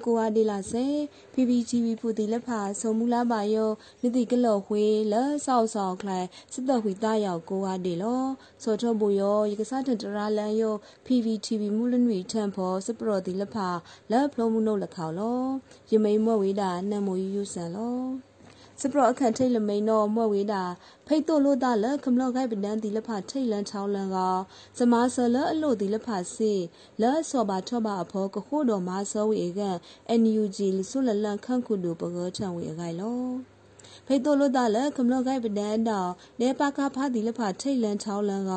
မို့ကိုအားဒီလာစေ PPGB ဖူတီလက်ဖာဆုံမူလာပါယောနိတိကလော်ဝေးလဆောက်ဆောက်ခလိုက်စစ်တော်ဝီတာယောက်ကိုအားဒီလောစောထုတ်ဘူယောယကစားတတရာလန်ယော PPTV မူလနွေထန်ဖို့စပရော်တီလက်ဖာလက်ဖလုံးမှုနှုတ်လက်ခေါလောယမိန်မော့ဝေးတာနှံမိုးယူဆန်လော စပရအခန့်ထိတ်လမိန်တော့မွဲ့ဝေးတာဖိတ်တို့လို့တာလခမလော့ကိုက်ပဒန်တီလဖထိတ်လန်ချောင်းလန်ကစမာဆလအလို့တီလဖစီလဲဆောပါထောပါအဖောကခိုးတော်မာဆောဝေကန် NUG ဆုလလန်ခန့်ခုတို့ပကောချံဝေအခိုင်လော ဖိတ်တို့လို့တာလဲခမလော့ကိုက်ပဒန်တော့နေပါကဖားတီလဖထိတ်လန်ချောင်းလန်က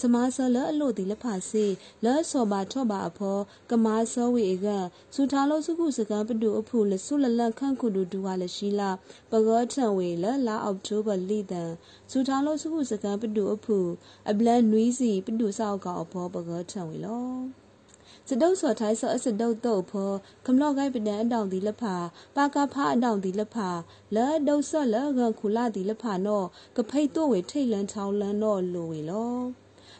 စမာဆလအလို့တီလဖစီလဲဆောပါထောပါအဖောကမာဆောဝေကန်စူထားလို့စုခုစကန်ပတူအဖူလဆုလလန်ခန့်ခုတို့ဒူဝါလရှိလာပကောချံဝေလလာအောက်တိုဘာလီတန်စူထားလို့စုခုစကန်ပတူအဖူအပလန်နွီးစီပတူဆောက်ကအဖောပကောချံဝေလော စတုပ်စော်ထိုင်းစောအစတုပ်တုပ်ဖောကမလော့ကိုင်းပဒန်အတောင်ဒီလက်ဖာပါကဖာအတောင်ဒီလက်ဖာလဲဒုတ်ဆော့လဲကခုလာဒီလက်ဖာနော့ကဖိတ်တို့ဝေထိတ်လန်းချောင်းလန်းတော့လိုဝေလော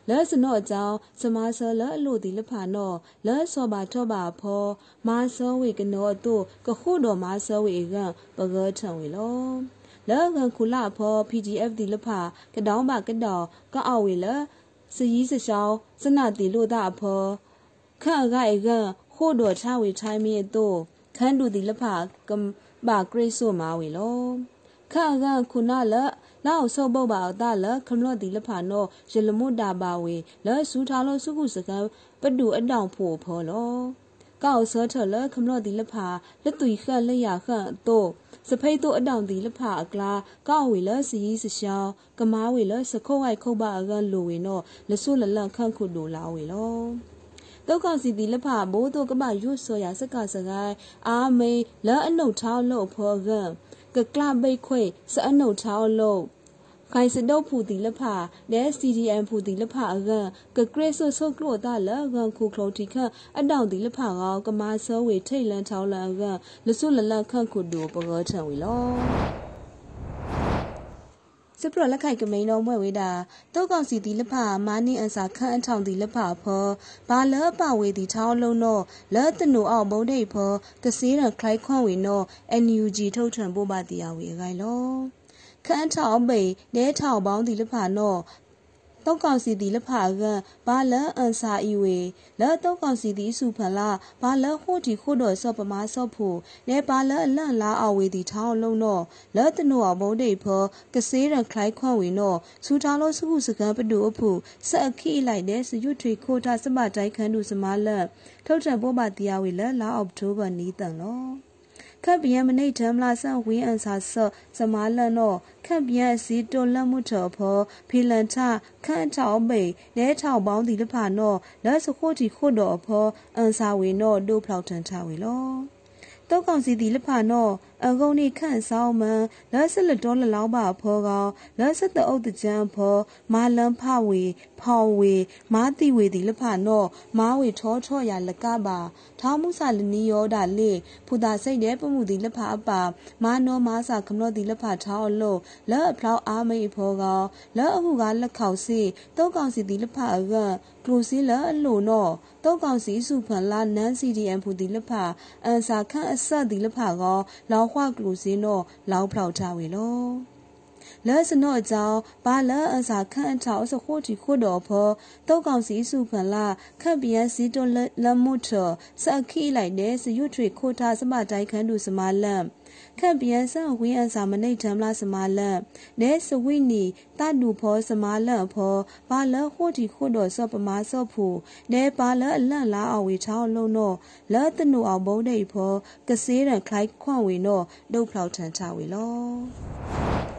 လဲစနော့အကြောင်းစမာဆလအလို့ဒီလဖာနော့လဲစောပါထောပါဖောမာစောဝေကနောတို့ကခုတော်မာစောဝေကပကောထံဝေလောလဲကခုလာဖော PDF ဒီလဖာကတောင်းပါကတော်ကအောက်ဝေလစရီးစရှောင်းစနတီလို့တာဖော ခန့်အကဧကဟိုတော်ချဝေထိုင်းမီတို့ခန်းတူဒီလဖာကဘာဂရိတ်ဆိုမာဝေလောခန့်အကခုနလလောက်ဆော့ပုတ်ပါတာလခမလို့ဒီလဖာနောရလမွတ်တာပါဝေလောဆူထားလို့စုခုစကပတူအတောင်ဖို့ဖော်လောကောက်စောထလခမလို့ဒီလဖာလက်တူခက်လက်ရခန့်တော့စဖိတ်တို့အတောင်ဒီလဖာအကလာကောက်ဝေလစီစရှောင်းကမားဝေလစခုတ်ဝိုက်ခုတ်ပါအကလိုဝေနောလဆုလလန့်ခန့်ခုလိုလာဝေလော တောက်ကောင်စီတီလက်ဖာဘိုးတို့ကမရွတ်ဆော်ရစကစကိုင်းအာမေလဲအနှုတ်ထောင်းလို့ဖော်ကကကလပိတ်ခွေစအနှုတ်ထောင်းလို့ခိုင်စတော့ဖူတီလဖာဒဲ CDM ဖူတီလဖာအကကကရစ်ဆုဆုကလို့တာလကခုခလုံးတီခအတောင်တီလဖာကောကမာဆောဝေထိတ်လန်ချောင်းလန်ကလဆုလလခန့်ခုဒူပကောချံဝီလော စပရလက်ခိုက်ကမိန်တော်မွဲ့ဝေးတာတောက်ကောင်စီတီလက်ဖာမာနီအန်စာခန့်အထောင်တီလက်ဖာဖောဘာလပဝေတီထောင်းလုံးတော့လဲတနူအောင်ဘုံဒိတ်ဖောကစေးရခလိုက်ခွန့်ဝေနော် NUG ထုတ်ထံပို့ပါတီယာဝေအခိုင်လောခန်းထောင်ပိနဲထောင်ပေါင်းဒီလဖာနော့ တောက်ကောင်စီဒီလဖာကဘာလန်အန်စာဤဝေလဲတောက်ကောင်စီဒီစုဖလာဘာလဟိုတီခိုတော်ဆော့ပမာဆော့ဖို့လဲဘာလအလန့်လာအဝေဒီထောင်းလုံးတော့လဲတနိုအဘုံဒိဖောကစေးရခလိုက်ခွန်ဝေနော်စူထားလို့စုခုစကန်ပတူအဖို့ဆက်အခီလိုက်တဲ့စရွထွေခိုတာစမတိုက်ခန်းသူစမလန့်ထုတ်ထံပိုးပါတရားဝေလဲလာအောက်တိုဘာနီးတန်လော ခပ်ပြန်မနိတ်ထမလာဆန်ဝင်းအန်စာဆော့စမာလန်တော့ခပ်ပြန်စီတွလတ်မှုထော်ဖောဖီလန်ချခန့်ချောင်းပိနဲထောက်ပေါင်းဒီလဖာနော်လက်စခိုတီခို့တော်ဖောအန်စာဝေနော်ဒို့ဖောက်ထန်ချဝေလောတောက်ကောင်စီဒီလဖာနော့အကုံနီခန့်ဆောင်မန်လက်ဆက်လတော်လလောက်ပါဖောကောင်လက်ဆက်တအုပ်တကြံဖောမာလန်ဖဝေ ဖောင်ဝေမာတိဝေဒီလဖာနော့မာဝေထောထောရလကပါထောင်းမှုစာလနီယောဒါလေဖူတာစိတ်တဲ့ပမှုဒီလဖာအပါမာနောမာစာကမလို့ဒီလဖာထောင်းအလို့လက်အဖလောက်အားမိဖောကောင်လက်အခုကလက်ခေါက်စီတောက်ကောင်စီဒီလဖာအကကလိုစီလအလို့နော့တောက်ကောင်စီစုဖန်လာနန်းစီဒီအန်ဖူဒီလဖာအန်စာခန့်အဆက်ဒီလဖာကောလောင်ခွကလူစင်းတော့လောင်ဖောက်ထားဝေလော လဲစနော့အကြောင်းဘာလဲအစာခန့်အထောက်စခိုတီခိုတော်ဖောတောက်ကောင်စီစုဖန်လာခန့်ပြန်စီတွလမှုထစအခီလိုက်တဲ့စရွထွေခိုထားစမတိုင်းခန်းသူစမလန့်ခန့်ပြန်ဆန်ဝင်းအစာမနိတ်ထမ်လာစမလန့်နဲစဝိနီတနုဖောစမလန့်ဖောဘာလဲဟိုတီခိုတော်စောပမာစောဖူနဲဘာလဲအလန့်လာအဝေချောင်းလုံးတော့လဲတနုအောင်ဘုံဒိတ်ဖောကစေးရန်ခိုက်ခွန့်ဝေတော့ဒုတ်ဖောက်ထန်ချဝေလော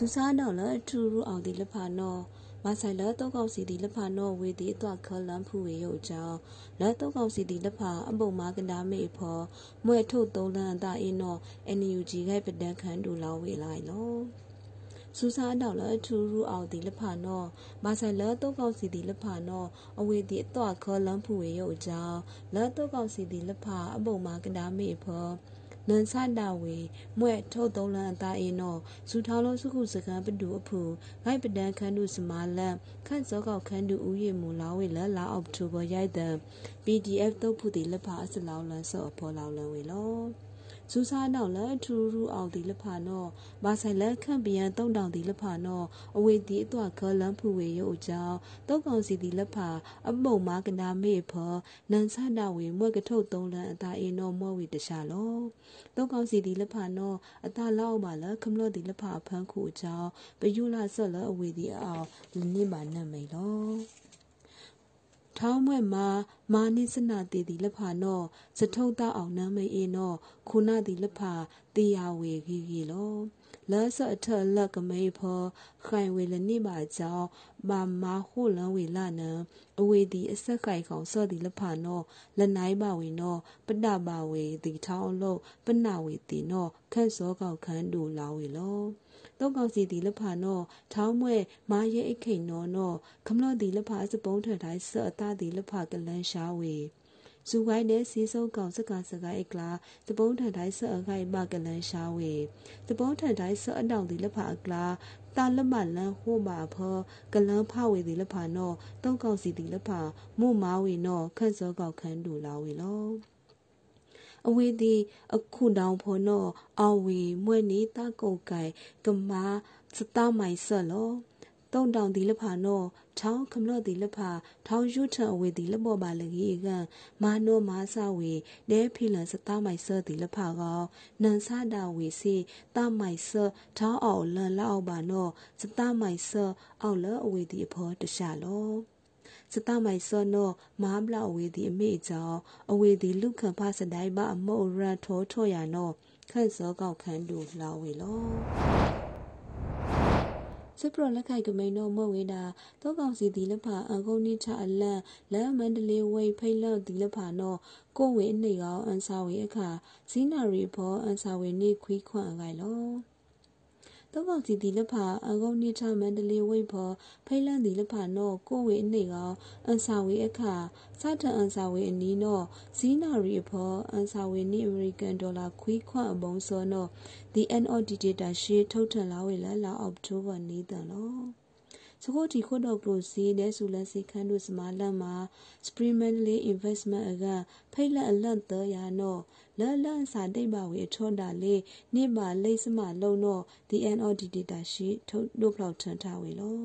စူစားတော့လဲထူရူအောင်ဒီလဖာနော်မဆိုင်လတော့ကောက်စီဒီလဖာနော်ဝေဒီတော့ခလန်ဖူဝေရုပ်ကြောင့်လက်တော့ကောက်စီဒီလဖာအပုံမာကဒါမေဖောမွဲထုတ်သုံးလန်တာအင်းနော် NUG ကပဒန်ခန်ဒူလောဝေလိုက်လောစူစာတော့လထူရူအောင်ဒီလဖာနော်မဆိုင်လတော့ကောက်စီဒီလဖာနော်အဝေဒီတော့ခလန်ဖူဝေရုပ်ကြောင့်လက်တော့ကောက်စီဒီလဖာအပုံမာကဒါမေဖော နန်ဆတာဝေမွဲ့ထုတ်သုံးလန်အတာအင်းနော်ဇူထောင်းလုံးစုခုစကံပတူအဖူဂိုက်ပဒန်ခန်းတုစမာလန်ခန့်စောကောက်ခန်းတုဦးရမူလာဝေလလာအောက်တိုဘာရိုက်တဲ့ PDF တုတ်ဖူတီလက်ဖာအစလောင်းလန်ဆော့ဖော်လောင်းလန်ဝေလော ဇူစာနောက်လထူရူအောင်ဒီလဖာနောဘာဆိုင်လခန့်ပယံတုံတောင်ဒီလဖာနောအဝေဒီအတော့ခေါ်လန်ဖူဝေရုပ်ကြောင့်တုတ်ကောင်စီဒီလဖာအပုံမာကနာမေဖောနန်ဆာဒဝေမွက်ကထုတ်သုံးလန်အတာအေနောမောဝေတခြားလောတုတ်ကောင်စီဒီလဖာနောအတာလောက်ပါလခမလို့ဒီလဖာဖန်းခုအကြောင်းဘယုလာဆော့လအဝေဒီအောင်လနစ်ပါနတ်မိန်လော ထောင်းမွဲ့မှာမာနိစနာတေဒီလဖာနောစထုံတောက်အောင်နမ်းမေအေနောခုနာဒီလဖာတေယာဝေဂီဂီလောလာဆအထလက်ကမေဖောခိုင်ဝေလနိပါကြောင့်ဘာမာဟုလန်ဝေလာနံအဝေဒီအဆက်ခိုင်ကောင်စော့ဒီလဖာနောလနိုင်ပါဝေနောပတပါဝေဒီထောင်းလို့ပနဝေတီနောခန့်စောကောက်ခန်းတူလာဝေလော တောက်ကောင်စီဒီလဖာနောထောင်းမွဲမာရဲအိခိန်နောနောခမလော့ဒီလဖာစပုံးထတိုင်းဆော့အတာဒီလဖာကလန်ရှာဝေဇူဝိုင်းနဲ့စီစုံကောင်စကားစကားအိကလာစပုံးထန်တိုင်းဆော့အခိုင်မကလန်ရှာဝေစပုံးထန်တိုင်းဆော့အတောင်ဒီလဖာအကလာတာလမလန်ဟိုမာဖောကလန်ဖဝေဒီလဖာနောတောက်ကောင်စီဒီလဖာမို့မာဝေနောခန့်စောကောက်ခန်းတူလာဝေလော အဝေသည်အခုတောင်ဖော်နောအဝေမွဲ့နေတာကုတ်ကိုင်ကမာစတမိုင်ဆော့လောတုံတောင်ဒီလဖာနောထောင်းခမလော့ဒီလဖာထောင်းယူထအဝေဒီလဘောပါလကြီးကမာနောမာဆဝေနဲဖီလန်စတမိုင်ဆော့ဒီလဖာကောနန်ဆာဒဝေစီတမိုင်ဆော့ထောင်းအောင်လန်လောက်ပါနောစတမိုင်ဆော့အောက်လအဝေဒီအဖောတခြားလော စတမိုင်စောနောမာဘလအဝေဒီအမေကြောင့်အဝေဒီလူခံဖစတိုင်ဘအမောရထောထောရနောခန့်စောကောက်ခန်းတူလာဝေလောစပရလက်ခိုက်ကမိန်တော့မဝေတာတောကောင်စီဒီလက်ဖာအကုန်းနိချအလန့်လက်မန္တလေးဝိဖိတ်လောက်ဒီလက်ဖာနော်ကိုဝေအနေကောင်အန်စာဝေအခါဇီနာရီဘောအန်စာဝေနေခွီးခွန့်အခိုင်လော တောကောင်စီဒီလက်ဖာအကုန်းနိချမန္တလေးဝိဘောဖိတ်လန့်ဒီလက်ဖာနော်ကိုဝေအနေကောင်အန်စာဝေအခါစတန်အန်စာဝေအနီးနော်ဇီနာရီဘောအန်စာဝေနေအမေရိကန်ဒေါ်လာခွီးခွန့်အပုံစောနော် the NOD data ရှေးထုတ်ထန်လာဝေလာလာအောက်တိုဘာနေတန်လောစကိုတီခိုတော့ကလိုစီတဲ့ဆူလန်စီခန်းတို့စမာလန်မှာ Spreemanly Investment အကဖိတ်လက်အလန့်တရာနော် လလန်စာတိတ်ပါဝေထောတာလေနိပါလိစမလုံနော် the NOD data ရှေးထုတ်တို့ဖလောက်ထန်ထားဝေလော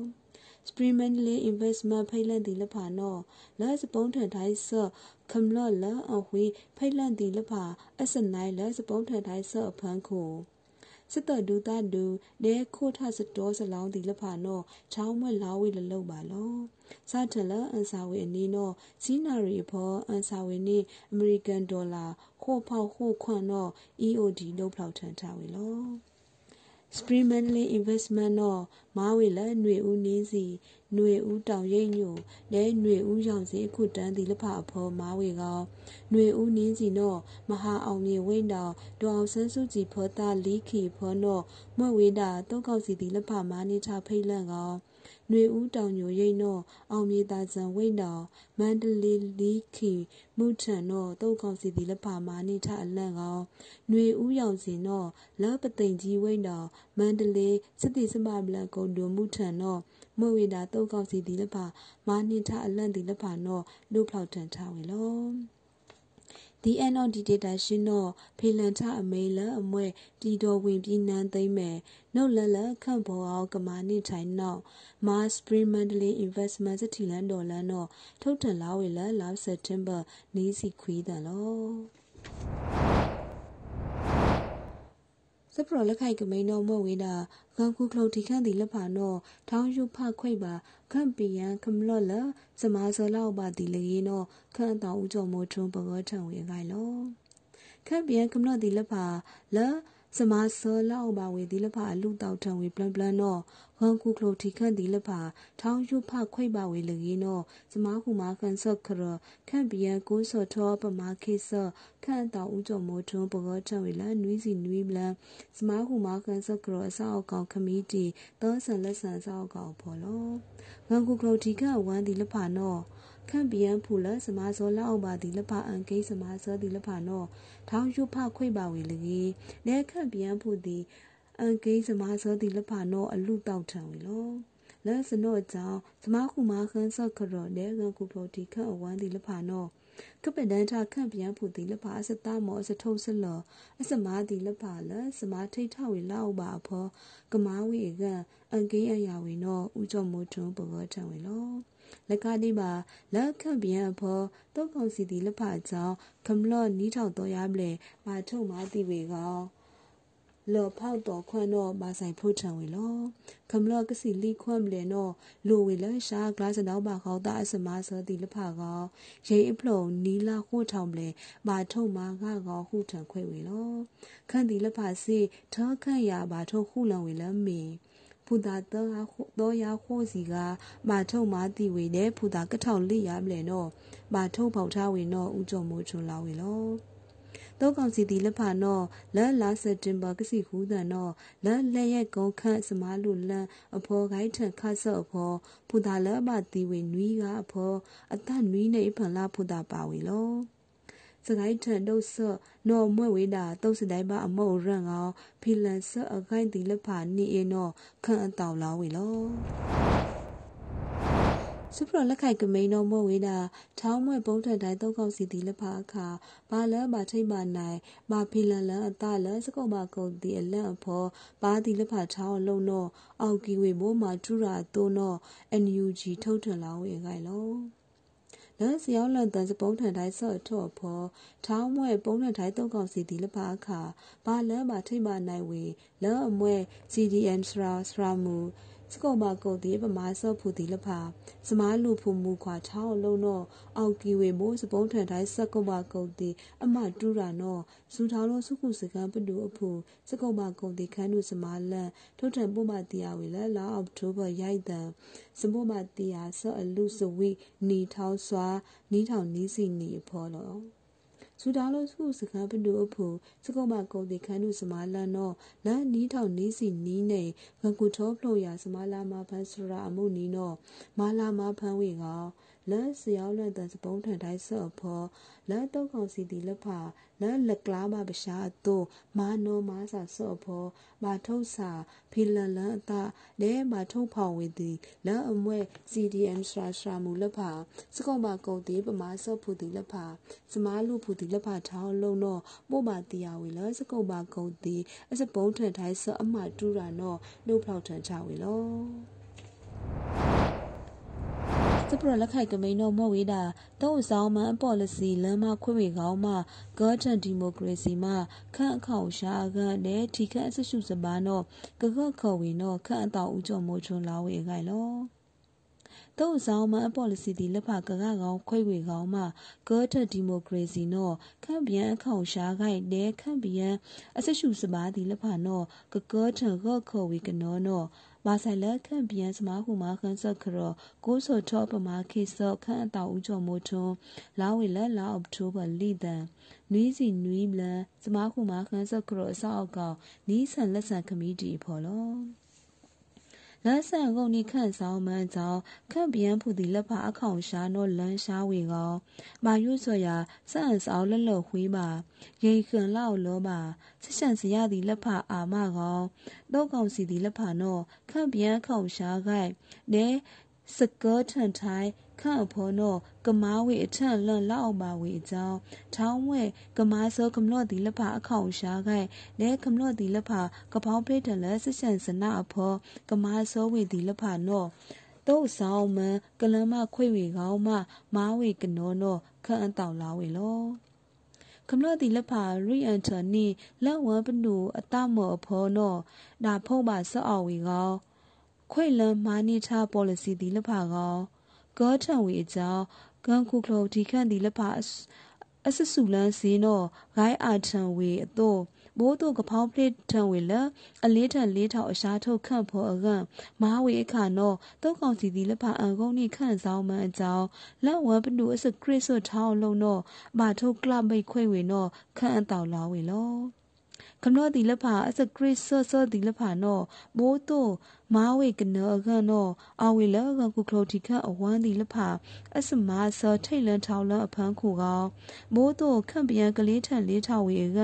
Spreemanly Investment ဖိတ်လက်ဒီလဖာနော်လာစပုံးထန်တိုင်းဆော့ခမလော့လာအဝေးဖိတ်လက်ဒီလဖာအစနိုင်လာစပုံးထန်တိုင်းဆော့အဖန်းကို စစ်တော်ဒူတာဒူနဲခိုထစတော်စလောင်းဒီလဖာနောချောင်းမွဲလာဝေလလုတ်ပါလောစာထလအန်စာဝေအနီနောစီနာရီဖောအန်စာဝေနေအမေရိကန်ဒေါ်လာခိုဖောက်ခိုခွန်နော EOD လုတ်ဖောက်ထန်ထားဝေလော Spreemanly Investment တော့မားဝေလຫນွေဦးနင်းစီຫນွေဦးတောင်ရိပ်ညိုလဲຫນွေဦးရောင်စီအခုတန်းဒီလဖအဖော်မားဝေကောຫນွေဦးနင်းစီတော့မဟာအောင်မြေဝိန်တော်ဒေါအောင်ဆန်းစုကြည်ဖောတာလီခီဖောတော့မွဲ့ဝေးတာတုတ်ကောက်စီဒီလဖမားနေချဖိတ်လန့်ကောຫ နွေဦးတောင်ညိုရိတ်နော့အောင်မြေသာဇံဝိတ်တောင်မန္တလေးလီခင်မုထန်နော့တုတ်ကောင်စီတီလက်ပါမာနိထအလန့်ကောင်နွေဦးရောင်စင်နော့လပသိန်ကြီးဝိတ်တောင်မန္တလေးစစ်တီစမဘလန်ကုံတွမုထန်နော့မွေဝေတာတုတ်ကောင်စီတီလက်ပါမာနိထအလန့်တီလက်ပါနော့လူဖောက်ထန်ထားဝေလော the NOD data ရှင်တော့ဖေလန်ထအမေလအမွဲတီတော်ဝင်ပြီးနန်းသိမ့်မယ်နှုတ်လလခန့်ဘောအောင်ကမာနိထိုင်နောက် Mars Spring Mandalay Investment စတီလန်ဒေါ်လန်တော့ထုတ်ထန်လာဝေလလာ September နီးစီခွီးတယ်လော စပရလက်ခိုက်ကမိန်တော်မဝေးတာဂန်ကူကလုတ်တီခန့်တီလက်ဖာနောထောင်းယူဖခွိပါခန့်ပီယန်ခမလော့လစမာဇလောက်ပါတီလေနောခန့်တောင်ဦးကျော်မိုးထွန်းဘဂောထံဝေခိုင်လောခန့်ပီယန်ခမလော့တီလက်ဖာလ စမာဆောလောက်ပါဝေဒီလဖာလူတောက်ထံဝေပလန်ပလန်နောဟန်ကူကလိုတီခန့်ဒီလဖာထောင်းယူဖခွိပါဝေလေကြီးနောစမာခုမာခန်ဆော့ခရခန့်ပီယန်ကိုဆော့ထောပမာခေဆော့ခန့်တောင်ဦးကျော်မိုးထွန်းပကောထံဝေလနွီးစီနွီးပလန်စမာခုမာခန်ဆော့ခရအဆောက်ကောင်ခမီတီသောဆန်လက်ဆန်ဆောက်ကောင်ဖော်လောဟန်ကူကလိုတီခန့်ဝမ်ဒီလဖာနော ခန့်ပြန်ဖူလစမာစောလောက်ပါဒီလဖအန်ကိစမာစောဒီလဖနော်ထောင်းရုဖခွိပါဝေလေနဲခန့်ပြန်ဖူဒီအန်ကိစမာစောဒီလဖနော်အလူတောက်ထံဝေလောလဲစနော့ကြောင့်စမခုမခန်းဆော့ခရောနဲကကုပလိုတီခန့်အဝမ်းဒီလဖနော် ကပဒန်ထခန့်ပြန်ဖူတီလဖအစတမောအစထုံးစလောအစမာတီလဖလစမာထိတ်ထဝေလောက်ပါအဖောကမာဝေကအန်ကိအရာဝေနော်ဥကြောမိုးထုံဘောထံဝေလောလက်ကတိပါလက်ခန့်ပြန်အဖောတုတ်ကောင်စီတီလဖကြောင့်ကမလော့နီးထောက်တော်ရပလေမာထုံမာတီဝေကော လောဖောက်တော်ခွန်းတော့မဆိုင်ဖို့ထံဝေလောကမလော့ကစီလီခွန်းမလဲနော်လိုဝေလရှာဂလာစနောက်ပါခေါတာအစမဆောတီလဖကောရေအဖလုံနီလာခို့ထောင်မလဲမာထုံမာကကောဟုထံခွဲဝေလောခန့်တီလဖစီထောခန့်ရပါထုံခုလံဝေလမီဖူတာတော့တော့ရခိုးစီကမာထုံမာတီဝေနဲ့ဖူတာကထောင်လိရမလဲနော်မာထုံပေါထားဝေနော်ဥကြုံမိုးချုံလာဝေလော တောကောင်စီတီလက်ဖာနော်လက်လာစတင်ဘာကစီခူးတန်နော်လက်လက်ရဲ့ကုန်းခန့်စမားလူလန်အဖော်ခိုင်းထန်ခတ်ဆော့အဖော်ဖူတာလက်ပါတီဝေနွီးကအဖော်အသက်နွီးနေဖန်လာဖူတာပါဝေလောစကိုင်းထန်တော့ဆော့နော်မွဲ့ဝေးတာတုတ်စတိုင်းပါအမော့ရန်ကောင်ဖီလန်ဆော့အခိုင်တီလက်ဖာနီအေနော်ခန့်အတောင်လာဝေလော စုပရလက်ခိုက်ကမိန်တော်မဝေးတာထောင်းမွဲ့ပုံးထန်တိုင်းတုတ်ကောက်စီတီလက်ဖာအခါဘာလန်ဘာထိတ်မနိုင်ဘာဖီလန်လန်အတလန်စကုံမကုံတီအလန့်အဖော်ဘာတီလက်ဖာထောင်းလုံးတော့အောက်ကီဝေမိုးမှာထူရာတိုးတော့ NUG ထုတ်ထန်လောင်းဝေခိုင်လောလန်စယောင်းလန်တန်စပုံးထန်တိုင်းဆော့ထော့ဖော်ထောင်းမွဲ့ပုံးထန်တိုင်းတုတ်ကောက်စီတီလက်ဖာအခါဘာလန်ဘာထိတ်မနိုင်ဝေလန်အမွဲ့ CDN စရာစရာမူ စကောမကုတ်ဒီပမာဆော့ဖူတီလဖာစမားလူဖူမူခွာချောင်းလုံးတော့အောက်ကီဝေမိုးစပုံးထန်တိုင်းစကောမကုတ်ဒီအမတူရာနော်စူထောင်းလုံးစုခုစကံပတူအဖူစကောမကုတ်ဒီခန်းနုစမားလန်ထုတ်ထန်ပို့မတီယာဝေလဲလာအောက်တိုဘာရိုက်တန်စပို့မတီယာဆော့အလူစဝီနီထောင်းစွာနီးထောင်နီးစီနီဖော်လော စူဒါလိုစုစကားပတူအဖို့စကောမကုံဒီခန်းနုစမာလန်တော့လန်နီးထောင်နီးစီနီးနေငကူထောဖလို့ရစမာလာမဖန်စရာအမှုနီးတော့မာလာမဖန်ဝေကော လက်စရောက်လက်တန်စပုံးထန်တိုင်းဆော့ဖော်လက်တော့ကောင်စီတီလက်ဖာလက်လက်ကလားမပရှာတော့မာနောမာစာဆော့ဖော်မာထုတ်စာဖီလန်လန်အတာနဲမာထုတ်ဖောင်ဝေတီလက်အမွဲ CDM ရှာရှာမူလက်ဖာစကောမကုံတီပမာဆော့ဖူတီလက်ဖာစမားလူဖူတီလက်ဖာထောင်းလုံးတော့ပို့မာတီယာဝေလစကောမကုံတီအစပုံးထန်တိုင်းဆော့အမတူရာနော်နှုတ်ဖောက်ထန်ချဝေလော စပရလက်ခိုက်ကမိန်တော့မော့ဝေးတာတောက်ဆောင်မန်ပေါ်လစီလမ်းမခွေဝေကောင်းမှဂေါ်တန်ဒီမိုကရေစီမှခန့်အခေါင်ရှာကန်နဲ့ထီခန့်အဆရှုစပါတော့ကကော့ခေါ်ဝေတော့ခန့်အတောက်ဦးကျော်မိုးချုံလာဝေခိုင်လောတောက်ဆောင်မန်ပေါ်လစီဒီလက်ဖကကကောင်ခွေဝေကောင်းမှဂေါ်တန်ဒီမိုကရေစီတော့ခန့်ပြန်အခေါင်ရှာခိုင်နဲ့ခန့်ပြန်အဆရှုစပါဒီလက်ဖတော့ကကော့တန်ကော့ခေါ်ဝေကနောတော့ မာဆိုင်လက်ခန့်ပြန်စမဟုမာခန်းဆော့ခရောကိုဆိုထောပမာခေဆော့ခန့်အတောက်ဦးကျော်မိုးထွန်းလာဝေလက်လာအောက်တိုဘာလီဒန်နွီးစီနွီးဘလန်စမဟုမာခန်းဆော့ခရောအဆောက်အကောင်နီးဆန်လက်ဆန်ခမီတီဖော်လော လက်ဆန်ကုန်နီခန့်ဆောင်မှန်ကြောင့်ခန့်ပြန်ဖူသည်လက်ဖအခေါင်ရှာနောလန်းရှားဝေကောမာယုဆိုရာစန့်ဆောင်လက်လော်ခွေးပါရိခန်လောက်လောပါဆရှန်စရသည်လက်ဖအာမကောတော့ကောင်စီသည်လက်ဖနောခန့်ပြန်ခေါင်ရှားခိုင်နဲစကောထန်ထိုင် ခန့်အဖော်နောကမားဝေအထန့်လွန်လောက်ပါဝေအကြောင်းထောင်းဝဲကမားစောကမလော့ဒီလက်ဖအခေါင်ရှားခိုင်လဲကမလော့ဒီလက်ဖကပောင်းပိတလဲဆရှန်စနာအဖော်ကမားစောဝေဒီလက်ဖနောတုတ်ဆောင်မန်ကလမခွေဝေကောင်းမမားဝေကနောနောခန့်အတောင်လာဝေလောကမ္လတိလက်ဖာရီအန်တနီလက်ဝပနူအတမောအဖောနောဒါဖုံးပါဆော့အောင်ဝေကောခွေလန်မာနီချာ policy ဒီလက်ဖာကော ကောထံဝေအကြောင်းကန်ခုကလိုဒီခန့်ဒီလက်ဖာအဆဆူလန်စီနောဂိုင်းအာထံဝေအတော့ဘိုးတို့ကဖောင်းပလစ်ထံဝေလအလေးထံလေးထောက်အရှားထုတ်ခန့်ဖော်အကန့်မာဝေအခါနောတုတ်ကောင်စီဒီလက်ဖာအန်ကုန်းနိခန့်ဆောင်မှန်အကြောင်းလက်ဝမ်ပနူအစခရစ်ဆွထောင်းလုံးနောဘာထုတ်ကလပ်မိတ်ခွေဝေနောခန့်အတောက်လာဝေလော ခနောဒီလဖာအစခရစ်ဆောဆောဒီလဖာနောဘိုးတိုမာဝေကနောကနောအဝေလကကုခလိုတီခအဝမ်းဒီလဖာအစမာဆောထိတ်လန်ထောင်းလအဖန်းခုကောဘိုးတိုခန့်ပြန်ကလေးထန်လေးထောင်ဝေက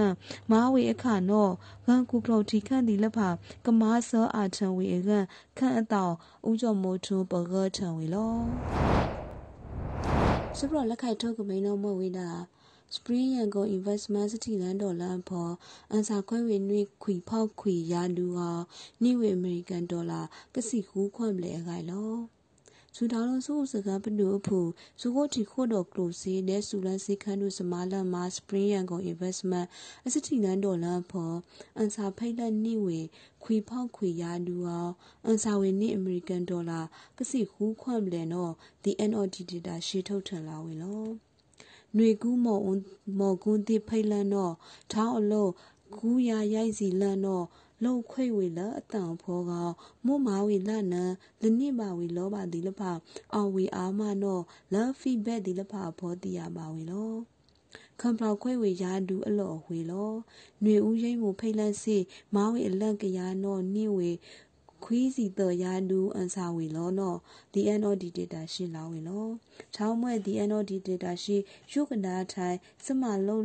မာဝေအခါနောဂန်ကုခလိုတီခန့်ဒီလဖာကမာဆောအာထံဝေကခန့်အတောဥကြောမိုထုပဂထံဝေလောစပရလက်ခိုက်ထုတ်ကမိန်နောမဝေတာ Spring Yangon Investment စတိလန်ဒေါ်လာဖော်အန်စာခွဲဝေနွေခွီဖောက်ခွီရာလူဟာနိဝေအမေရိကန်ဒေါ်လာကစီကူခွန့်လေခိုင်လောဇူတောင်လုံးစုစကားပနုအဖူဇူကိုတီခိုတော်ကလိုစီနဲ့ဆူလန်စီခန်းတို့စမာလန်မှာ Spring Yangon Investment အစတိလန်ဒေါ်လာဖော်အန်စာဖိတ်လက်နိဝေခွီဖောက်ခွီရာလူဟာအန်စာဝေနိအမေရိကန်ဒေါ်လာကစီကူခွန့်လေနော် the NOD data ရှေထုတ်ထန်လာဝေလော ຫນွေကူးမော်မော်ကွန်းတိဖိတ်လန်တော့ထောင်းအလို့ကူးရရိုက်စီလန်တော့လုံခွေဝေလအတန်ဖောကမောမာဝေလနံလနိပါဝေလောပါဒီလဖအော်ဝေအာမနောလဖီဘက်ဒီလဖဘောတီယာပါဝေလောခံပေါခွဲဝေရာဒူအလော်ဝေလောຫນွေဦးရိမ့်မှုဖိတ်လန့်စီမာဝေအလန့်ကရနောနိဝေ ခွီးစီတရာဒူအန်စာဝီလောနော DNOD data ရှိလာဝီလောချောင်းမွဲ DNOD data ရှိယုကနာထိုင်စမလုံး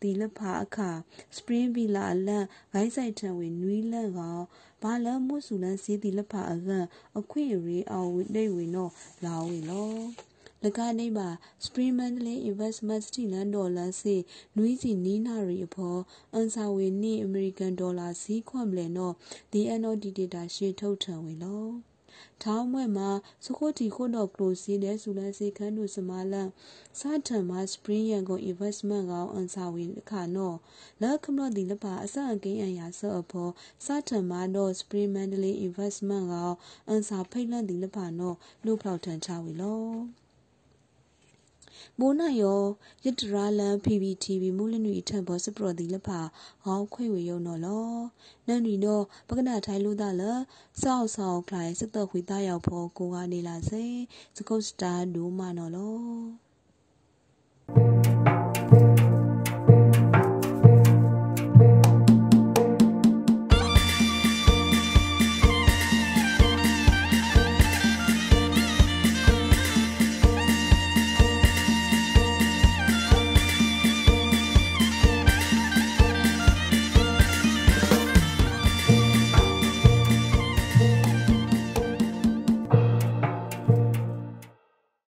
ဒီလဖာအခါ spring villa အလန့်ဂိုင်းဆိုင်ထံဝေနွီးလန့်ကောင်ဘာလမှုစုလန်းစီဒီလဖာအကန်အခွင့်ရေအောင်ဝိနေဝေနောလာဝေလောလ ကနေပါ Spring Mandalay Investment တီလန်ဒေါ်လာစီနွီးစီနီနာရီအဖော်အန်ဆာဝေနီအမေရိကန်ဒေါ်လာစီခွန်မလဲနော် DNOD data ရှေထုတ်ထံဝေလောထောင်းမွဲ့မှာစခိုတီခုတော့ကလိုစီတဲ့ဆူလန်စီခန်းတို့စမလန်စာထံမှာ Spring Yangon Investment ကောင်အန်ဆာဝေခါနော်လက်ခမလို့ဒီလပါအစအကိန်းအရာဆော့အဖော်စာထံမှာတော့ Spring Mandalay Investment ကောင်အန်ဆာဖိတ်လန့်ဒီလပါနော်လူဖောက်ထန်ချဝေလော မိုးနယောယတရာလန် PPTV မူလနွေထံဘောစပရဒီလဖာဟောခွေဝေယုံနော်လောနန်ရီနောပကနာထိုင်လို့တာလစောက်ဆောင်ခလိုက်စတခွေသားရောက်ဖို့ကိုကနေလာစေစကုတ်စတာဒူမနော်လော